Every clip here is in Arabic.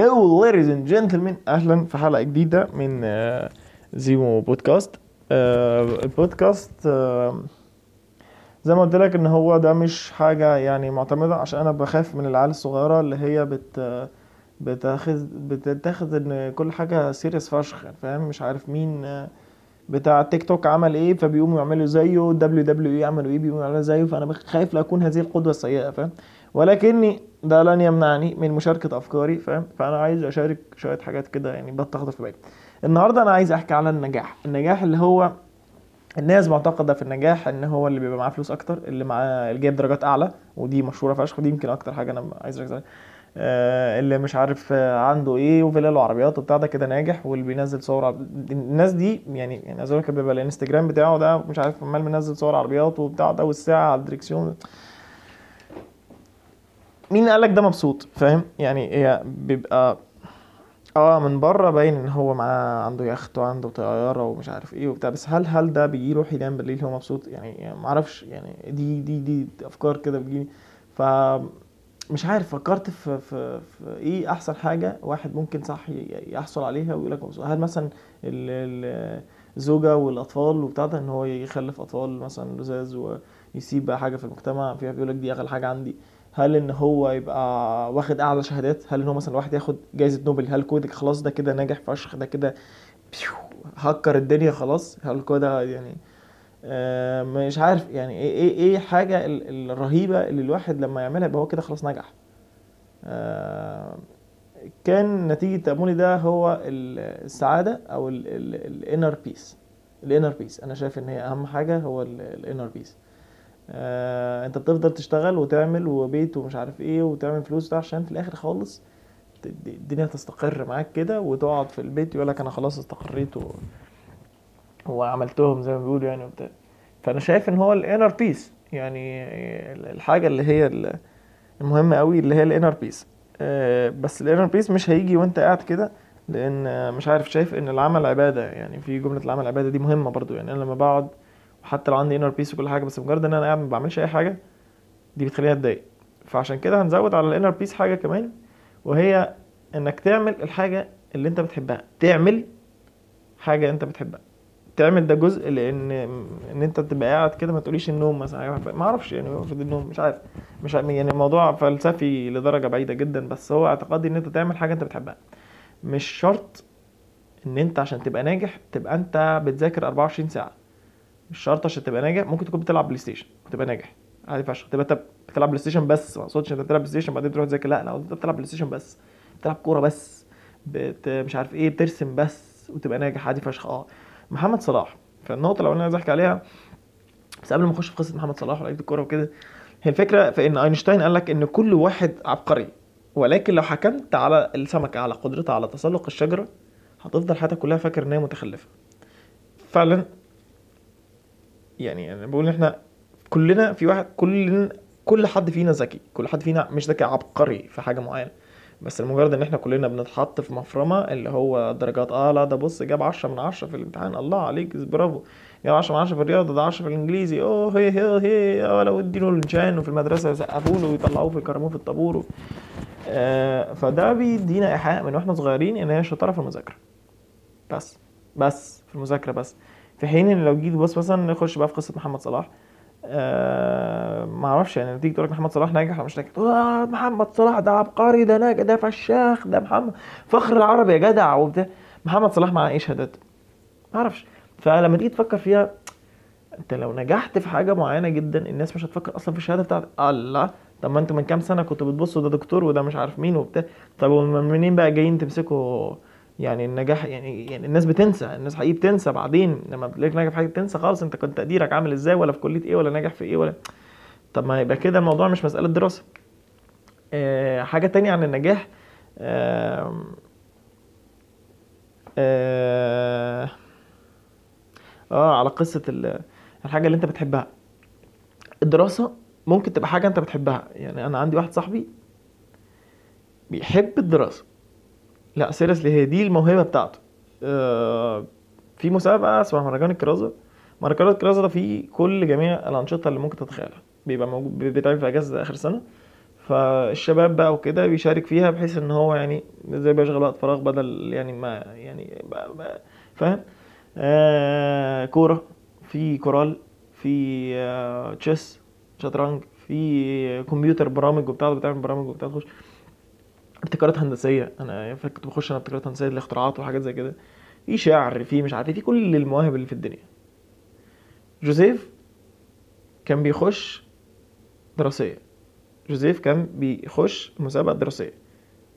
hello ladies and gentlemen. أهلا في حلقة جديدة من آه، زيمو بودكاست. آه، البودكاست آه، زي ما قلت لك إن هو ده مش حاجة يعني معتمدة عشان أنا بخاف من العيال الصغيرة اللي هي بت بتاخذ بتتاخد إن كل حاجة serious فشخ يعني فاهم؟ مش عارف مين بتاع تيك توك عمل إيه فبيقوموا يعملوا زيه WWE عملوا إيه بيقوموا يعملوا زيه فأنا خايف لا اكون هذه القدوة السيئة فاهم؟ ولكني ده لن يمنعني من مشاركة أفكاري فاهم؟ فأنا عايز أشارك شوية حاجات كده يعني بتاخد في بالي. النهاردة أنا عايز أحكي على النجاح. النجاح اللي هو الناس معتقدة في النجاح إن هو اللي بيبقى معاه فلوس أكتر اللي معاه اللي جايب درجات أعلى ودي مشهورة فشخ ودي يمكن أكتر حاجة أنا عايز أركز عليها. اللي مش عارف آه، عنده إيه وفيلل وعربيات وبتاع ده كده ناجح واللي بينزل صور الناس دي يعني يعني عايز أقول لك بيبقى الانستجرام بتاعه ده مش عارف عمال منزل صور عربيات وبتاع ده والساعة على الدريكسيون مين قالك ده مبسوط؟ فاهم؟ يعني هي بيبقى آه من بره باين إن هو معاه عنده يخت وعنده طيارة ومش عارف إيه وبتاع بس هل هل ده بيروح ينام بالليل هو مبسوط؟ يعني, يعني ما أعرفش يعني دي دي دي أفكار كده بتجيلي. ف مش عارف فكرت في, في, في إيه أحسن حاجة واحد ممكن صح يحصل عليها ويقول لك هل مثلا ال- ال- الزوجة والأطفال وبتاع إن هو يخلف أطفال مثلا لزاز ويسيب بقى حاجة في المجتمع فيها بيقول لك دي أغلى حاجة عندي. هل إن هو يبقى واخد أعلى شهادات؟ هل إن هو مثلا واحد ياخد جائزه نوبل؟ هل كده خلاص ده كده ناجح فشخ ده كده هكر الدنيا خلاص؟ هل كده يعني مش عارف يعني إيه إيه إيه حاجة ال- الرهيبة اللي الواحد لما يعملها يبقى هو كده خلاص نجح. آه، كان نتيجة تأملي ده هو ال- السعادة أو ال inner peace ال inner peace أنا شايف إن هي أهم حاجة هو ال inner peace آه، أنت بتفضل تشتغل وتعمل وبيت ومش عارف إيه وتعمل فلوس ده عشان في الآخر خالص الدنيا تستقر معاك كده وتقعد في البيت يقول لك أنا خلاص استقريت و... وعملتهم زي ما بيقولوا يعني وبتاع. فأنا شايف إن هو ال inner peace يعني الحاجة اللي هي ال- المهمة قوي اللي هي ال inner peace بس ال inner peace مش هيجي وأنت قاعد كده لأن آه، مش عارف شايف إن العمل عبادة يعني في جملة العمل عبادة دي مهمة برضو. يعني أنا لما بقعد وحتى لو عندي inner peace وكل حاجة بس مجرد إن أنا قاعد ما بعملش أي حاجة دي بتخليني أتضايق. فعشان كده هنزود على ال inner peace حاجة كمان وهي إنك تعمل الحاجة اللي أنت بتحبها. تعمل حاجة أنت بتحبها. تعمل ده جزء لأن ان انت تبقى قاعد كده ما تقوليش النوم مثلا. ما أعرفش يعني المفروض النوم مش عارف. مش عارف يعني الموضوع فلسفي لدرجة بعيدة جدا بس هو اعتقادي ان انت تعمل حاجة انت بتحبها. مش شرط ان انت عشان تبقى ناجح تبقى انت بتذاكر 24 ساعة. مش شرط عشان تبقى ناجح ممكن تكون بتلعب PlayStation وتبقى ناجح. عادي فشخ. تبقى انت بتلعب PlayStation بس ما اقصدش انت بتلعب PlayStation بعدين تروح تذاكر. لا لا انت بتلعب PlayStation بس. بتلعب كورة بس. بت... مش عارف إيه بترسم بس وتبقى ناجح. عادي فشخ. آه. محمد صلاح. فالنقطة أنا عايز أحكي عليها بس قبل ما أخش في قصة محمد صلاح ولعيبه الكورة وكده هي الفكرة في إن أينشتاين قال لك إن كل واحد عبقري ولكن لو حكمت على السمكه على قدرتها على تسلق الشجرة هتفضل حياتك كلها فاكر إن هي متخلفة. فعلا يعني أنا بقول إن إحنا كلنا في واحد كل كل حد فينا ذكي كل حد فينا مش ذكي عبقري في حاجة معينة. بس لمجرد إن إحنا كلنا بنتحط في مفرمة اللي هو درجات آه لا ده بص جاب 10 من 10 في الامتحان. الله عليك برافو. جاب 10 من 10 في الرياضة ده 10 في الإنجليزي. أوه هي هي هي ولا ودينه الجان وفي المدرسة يسقفوا له ويطلعوه في يكرموه في الطابور. آه فده بيدينا إيحاء من وإحنا صغيرين إن هي شطارة في المذاكرة. بس بس في المذاكرة بس. في حين إن لو جيت بص مثلا نخش بقى في قصة محمد صلاح. آه ما أعرفش يعني تيجي تقول لك محمد صلاح ناجح ولا مش ناجح تقول آه محمد صلاح ده عبقري ده ناجح ده فشاخ ده محمد فخر العرب يا جدع وبتاع. محمد صلاح معاه إيه شهادات ما أعرفش. فلما تيجي تفكر فيها أنت لو نجحت في حاجة معينة جدا الناس مش هتفكر أصلا في الشهادة بتاعتك. الله طب ما أنتوا من كام سنة كنتوا بتبصوا ده دكتور وده مش عارف مين وبتاع؟ طب منين بقى جايين تمسكوا يعني النجاح؟ يعني يعني الناس بتنسى الناس حقيقي بتنسى بعدين. لما بتلاقيك ناجح في حاجة تنسى خالص أنت كنت تقديرك عامل إزاي؟ ولا في كلية إيه؟ ولا ناجح في إيه؟ ولا طب ما يبقى كده الموضوع مش مسألة دراسة. آه حاجة تانية عن النجاح. آه آه, آه على قصة ال- الحاجة اللي انت بتحبها. الدراسة ممكن تبقى حاجة انت بتحبها. يعني أنا عندي واحد صاحبي بيحب الدراسة. لا سيريسلي هي دي الموهبة بتاعته. آه في مسابقة اسمها مهرجان الكرازة. مهرجان الكرازة ده فيه كل جميع الأنشطة اللي ممكن تتخيلها. بيبقى موجود بيتعمل في أجازة آخر السنة فالشباب بقى وكده بيشارك فيها بحيث إن هو يعني زي بيشغل وقت فراغ بدل يعني ما يعني فاهم؟ آه كورة في كورال في آه تشيس شطرنج في كمبيوتر برامج وبتاع بتعمل برامج وبتاع تخش. ابتكارات هندسية أنا كنت بخش أنا ابتكارات هندسية الاختراعات وحاجات زي كده. في شعر في مش عارف إيه، في كل المواهب اللي في الدنيا. جوزيف كان بيخش دراسية. جوزيف كان بيخش مسابقة دراسية.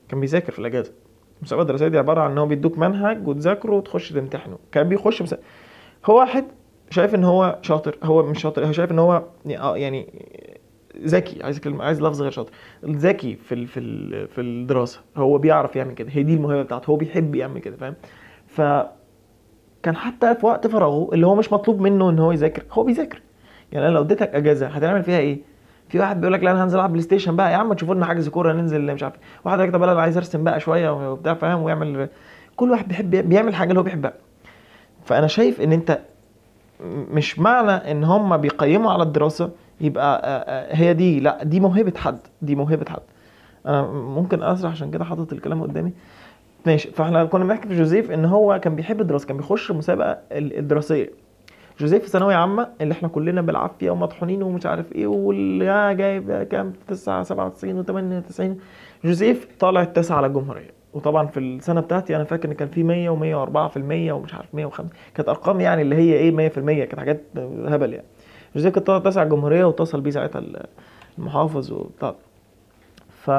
كان بيذاكر في الأجازة. المسابقة الدراسية دي عبارة عن إن هو بيدوك منهج وتذاكره وتخش تمتحنه. كان بيخش مسابقة هو واحد شايف إن هو شاطر. هو مش شاطر هو شايف إن هو آه يعني ذكي. عايز كلمة عايز لفظ غير شاطر. ذكي في ال في ال في الدراسة. هو بيعرف يعمل كده. هي دي الموهبة بتاعته. هو بيحب يعمل كده فاهم؟ ف كان حتى في وقت فراغه اللي هو مش مطلوب منه إن هو يذاكر هو بيذاكر. يعني أنا لو اديتك أجازة هتعمل فيها إيه؟ في واحد بيقول لك لا أنا هنزل العب PlayStation بقى. يا عم تشوفوا لنا حجز كورة ننزل مش عارف إيه. واحد يقول لك طب أنا عايز ارسم بقى شوية وبتاع فاهم؟ ويعمل كل واحد بيحب بيعمل حاجة اللي هو بيحبها. فأنا شايف إن أنت مش معنى إن هم بيقيموا على الدراسة يبقى آه، آه، هي دي. لا دي موهبة حد دي موهبة حد. أنا ممكن أسرح عشان كده حاطط الكلام قدامي. ماشي فإحنا كنا بنحكي في جوزيف إن هو كان بيحب الدراسة كان بيخش المسابقه ال- الدراسية. جوزيف في ثانوية عامة اللي إحنا كلنا بالعافية ومطحونين ومش عارف إيه واللي جايب كام؟ 9 97 و98 جوزيف طالع التاسع على الجمهوريه وطبعا في السنة بتاعتي أنا فاكر إن كان في 100 و104 في المية ومش عارف 105 كانت أرقام يعني اللي هي إيه 100 في المية كانت حاجات هبل يعني. جوزيف كان طالع التاسع على الجمهوريه واتصل بيه ساعتها المحافظ وبتاع. ف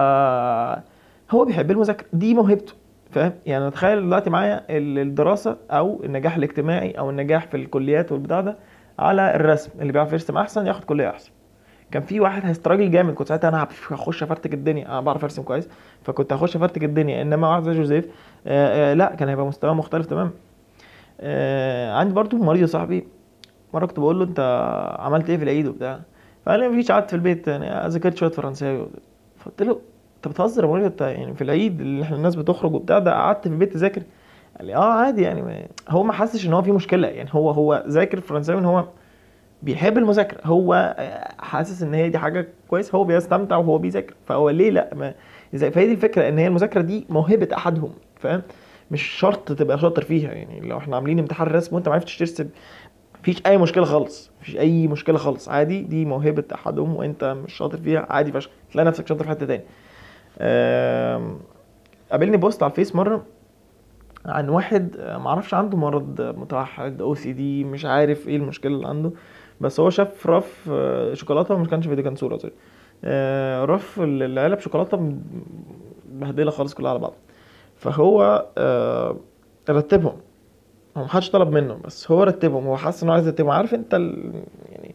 هو بيحب المذاكرة. دي موهبته. فاهم؟ يعني تخيل دلوقتي معايا ال- الدراسة أو النجاح الاجتماعي أو النجاح في الكليات والبتاع ده على الرسم اللي بيعرف يرسم أحسن ياخد كلية أحسن. كان في واحد هيستراجل جامد كنت ساعتها أنا هخش أفرتك الدنيا أنا بعرف أرسم كويس فكنت هخش أفرتك الدنيا إنما واحد زي جوزيف آه آه لا كان هيبقى مستواه مختلف تماما آه عندي برضو مريض صاحبي مرة كنت بقول له أنت عملت إيه في العيد وبتاع؟ فقال لي مفيش قعدت في البيت يعني ذاكرت شوية فرنساوي فقلت له انت بتهزر يا انت يعني في العيد اللي إحنا الناس بتخرج وبتاع ده قعدت في البيت تذاكر؟ قال لي آه عادي يعني ما- هو ما حسش إن هو في مشكلة. يعني هو هو ذاكر فرنساوي إن هو بيحب المذاكرة. هو حاسس إن هي دي حاجة كويس هو بيستمتع وهو بيذاكر. فهو ليه لأ؟ ما زي فهي دي الفكرة إن هي المذاكرة دي موهبة أحدهم فاهم؟ مش شرط تبقى شاطر فيها. يعني لو إحنا عاملين امتحان رسم وأنت ما عرفتش ترسم مفيش أي مشكلة خالص. مفيش أي مشكلة خالص. عادي دي موهبة أحدهم وأنت مش شاطر فيها. عادي فشخ. تلاقي نفسك شاطر في حتة تاني قابلني post على ال Face مرة عن واحد آه، معرفش عنده مرض متوحد OCD مش عارف إيه المشكلة اللي عنده بس هو شاف رف آه، شوكولاتة مش كانش فيديو كان صورة sorry آه، رف العلب شوكولاتة مبهدلة خالص كلها على بعض. فهو رتبهم. هو محدش طلب منه بس هو رتبهم. هو حاسس انه عايز يرتبهم. عارف أنت. يعني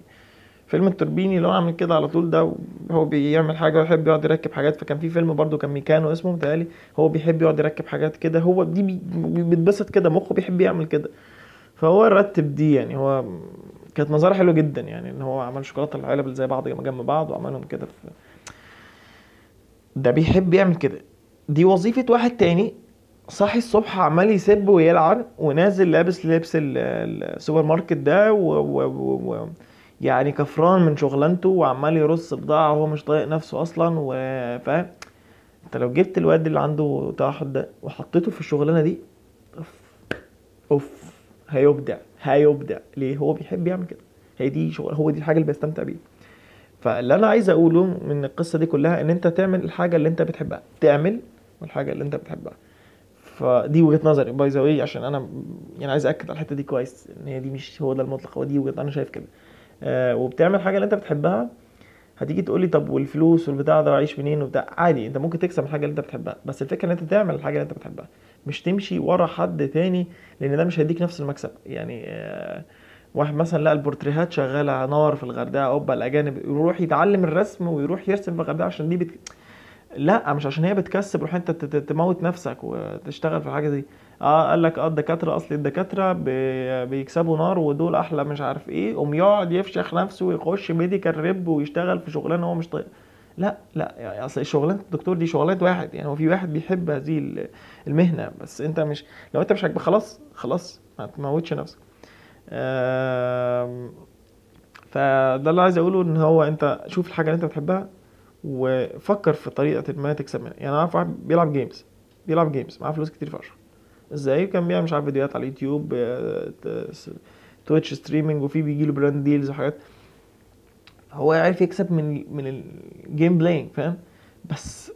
فيلم التوربيني اللي هو عامل كده على طول ده هو بيعمل حاجة ويحب يقعد يركب حاجات. فكان في فيلم برضو كان ميكانو اسمه متهيألي هو بيحب يقعد يركب حاجات كده. هو دي بي- بيتبسط كده مخه بيحب يعمل كده. فهو رتب دي يعني هو كانت منظرها حلو جدا يعني إن هو عمل شوكولاتة العلب زي بعض جنب بعض وعملهم كده. ده بيحب يعمل كده. دي وظيفة واحد تاني صاحي الصبح عمال يسب ويلعن ونازل لابس لبس ال- ال- السوبر ماركت ده و, و, و, و يعني كفران من شغلانته وعمال يرص بضاعة وهو مش طايق نفسه أصلا وفاهم أنت لو جبت الواد اللي عنده توحد ده وحطيته في الشغلانة دي أوف أوف هيبدع هيبدع. ليه؟ هو بيحب يعمل كده. هي دي شغل هو دي الحاجة اللي بيستمتع بيها. فاللي أنا عايز أقوله من القصة دي كلها إن أنت تعمل الحاجة اللي أنت بتحبها. تعمل الحاجة اللي أنت بتحبها. فدي وجهة نظري. باي ذا عشان أنا يعني عايز اكد على الحتة دي كويس إن هي دي مش هو ده المطلق. هو دي وجهة أنا شايف كده. وبتعمل حاجة اللي انت بتحبها هتيجي تقول لي طب والفلوس والبتاع ده اعيش منين وبتاع؟ عادي انت ممكن تكسب الحاجة اللي انت بتحبها بس الفكرة ان انت تعمل الحاجة اللي انت بتحبها مش تمشي ورا حد تاني لأن ده مش هيديك نفس المكسب. يعني آه واحد مثلا لقى البورتريهات شغالة نار في الغردقة اوبا الأجانب يروح يتعلم الرسم ويروح يرسم في الغردقة عشان دي بت... لا مش عشان هي بتكسب روح انت تموت نفسك وتشتغل في حاجة دي. آه قال لك آه الدكاترة أصل الدكاترة بي... بيكسبوا نار ودول أحلى مش عارف إيه قوم يقعد يفشخ نفسه ويخش medical rep ويشتغل في شغلانة هو مش طايق. لا لا يعني أصل شغلانه الدكتور دي شغلانة واحد يعني هو في واحد بيحب هذه ال- المهنة بس أنت مش لو أنت مش عاجبك خلاص خلاص ما تموتش نفسك. فده اللي عايز أقوله إن هو أنت شوف الحاجة اللي أنت بتحبها وفكر في طريقة ما تكسب منها. يعني أنا واحد بيلعب games بيلعب games معاه فلوس كتير فشخ. إزاي؟ كان بيعمل مش عارف فيديوهات على اليوتيوب آه، Twitch streaming وفي بيجيله brand deals وحاجات. هو عارف يكسب من من ال game playing فاهم؟ بس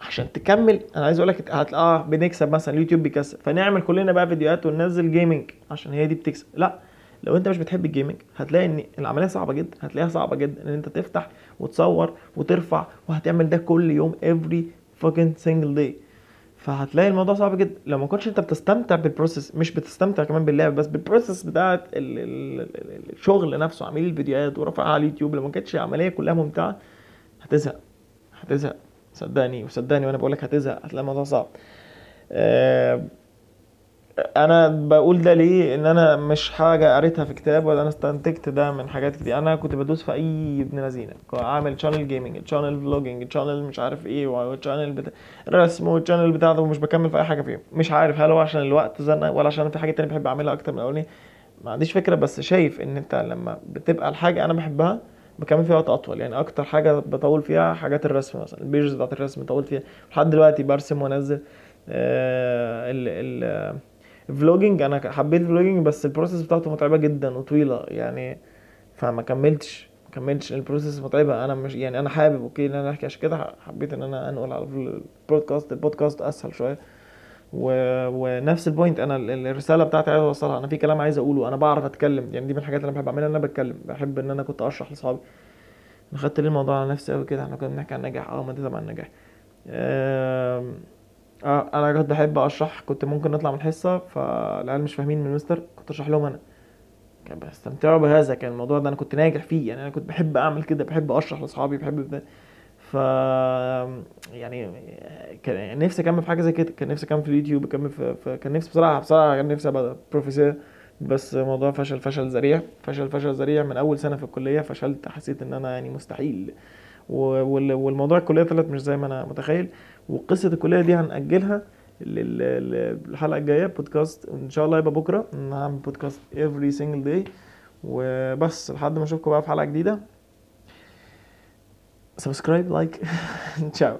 عشان تكمل أنا عايز أقول لك هتلاقي بنكسب مثلا اليوتيوب بيكسب. فنعمل كلنا بقى فيديوهات وننزل gaming عشان هي دي بتكسب. لا لو انت مش بتحب ال gaming هتلاقي ان العملية صعبة جدا هتلاقيها صعبة جدا ان انت تفتح وتصور وترفع وهتعمل ده كل يوم every fucking single day. فهتلاقي الموضوع صعب جدا. لو ما كنتش انت بتستمتع بال process مش بتستمتع كمان باللعب بس بال process بتاعت ال- ال- ال- الشغل نفسه عمل الفيديوهات ورفعها على اليوتيوب لو ما كانتش العملية كلها ممتعة هتزهق هتزهق صدقني وصدقني وأنا بقول لك هتزهق هتلاقي الموضوع صعب. آه، أنا بقول ده ليه؟ إن أنا مش حاجة قريتها في كتاب ولا أنا استنتجت ده من حاجات كتير. أنا كنت بدوس في أي ابن لذينة. عامل channel gaming channel vlogging channel مش عارف إيه و channel بتا... رسم وال channel بتاع ده ومش بكمل في أي حاجة فيهم. مش عارف هل هو عشان الوقت زنق ولا عشان في حاجة تانية بحب أعملها أكتر من الاولاني ما عنديش فكرة بس شايف إن أنت لما بتبقى الحاجة أنا بحبها بكمل فيها وقت أطول. يعني أكتر حاجة بطول فيها حاجات الرسم مثلا ال pages بتاعت الرسم طولت فيها. لحد دلوقتي برسم وأنزل آه ال ال ال vlogging أنا حبيت ال vlogging بس ال process بتاعته متعبة جدا وطويلة يعني فما كملتش ما كملتش ال process متعبة. أنا مش يعني أنا حابب okay إن أنا أحكي عشان كده حبيت إن أنا أنقل على البودكاست البودكاست أسهل شوية. و... ونفس البوينت أنا ال- الرسالة بتاعتي عايز أوصلها. أنا في كلام عايز أقوله. أنا بعرف أتكلم يعني دي من الحاجات اللي أنا بحب أعملها إن أنا بتكلم. بحب إن أنا كنت أشرح لاصحابي أنا خدت ليه الموضوع على نفسي قوي كده؟ إحنا كنا بنحكي عن النجاح آه ما ده طبعا النجاح آه أنا كنت بحب أشرح كنت ممكن نطلع من الحصة فالعيال مش فاهمين من المستر كنت أشرح لهم أنا. كان بيستمتعوا بهذا كان الموضوع ده أنا كنت ناجح فيه يعني أنا كنت بحب أعمل كده بحب أشرح لأصحابي بحب ده ف يعني كان نفسي أكمل في حاجة زي كده كان نفسي أكمل في اليوتيوب اكمل في, في كان نفسي بصراحة بصراحة كان نفسي أبقى بروفيسور بس الموضوع فشل فشل ذريع فشل فشل ذريع من أول سنة في الكلية فشلت حسيت إن أنا يعني مستحيل. والموضوع الكلية طلعت مش زي ما أنا متخيل. وقصة الكلية دي هنأجلها لل- لل- للحلقه الجاية بودكاست. إن شاء الله يبقى بكرة. هعمل بودكاست every single day. وبس لحد ما أشوفكم بقى في حلقة جديدة. subscribe like تشاو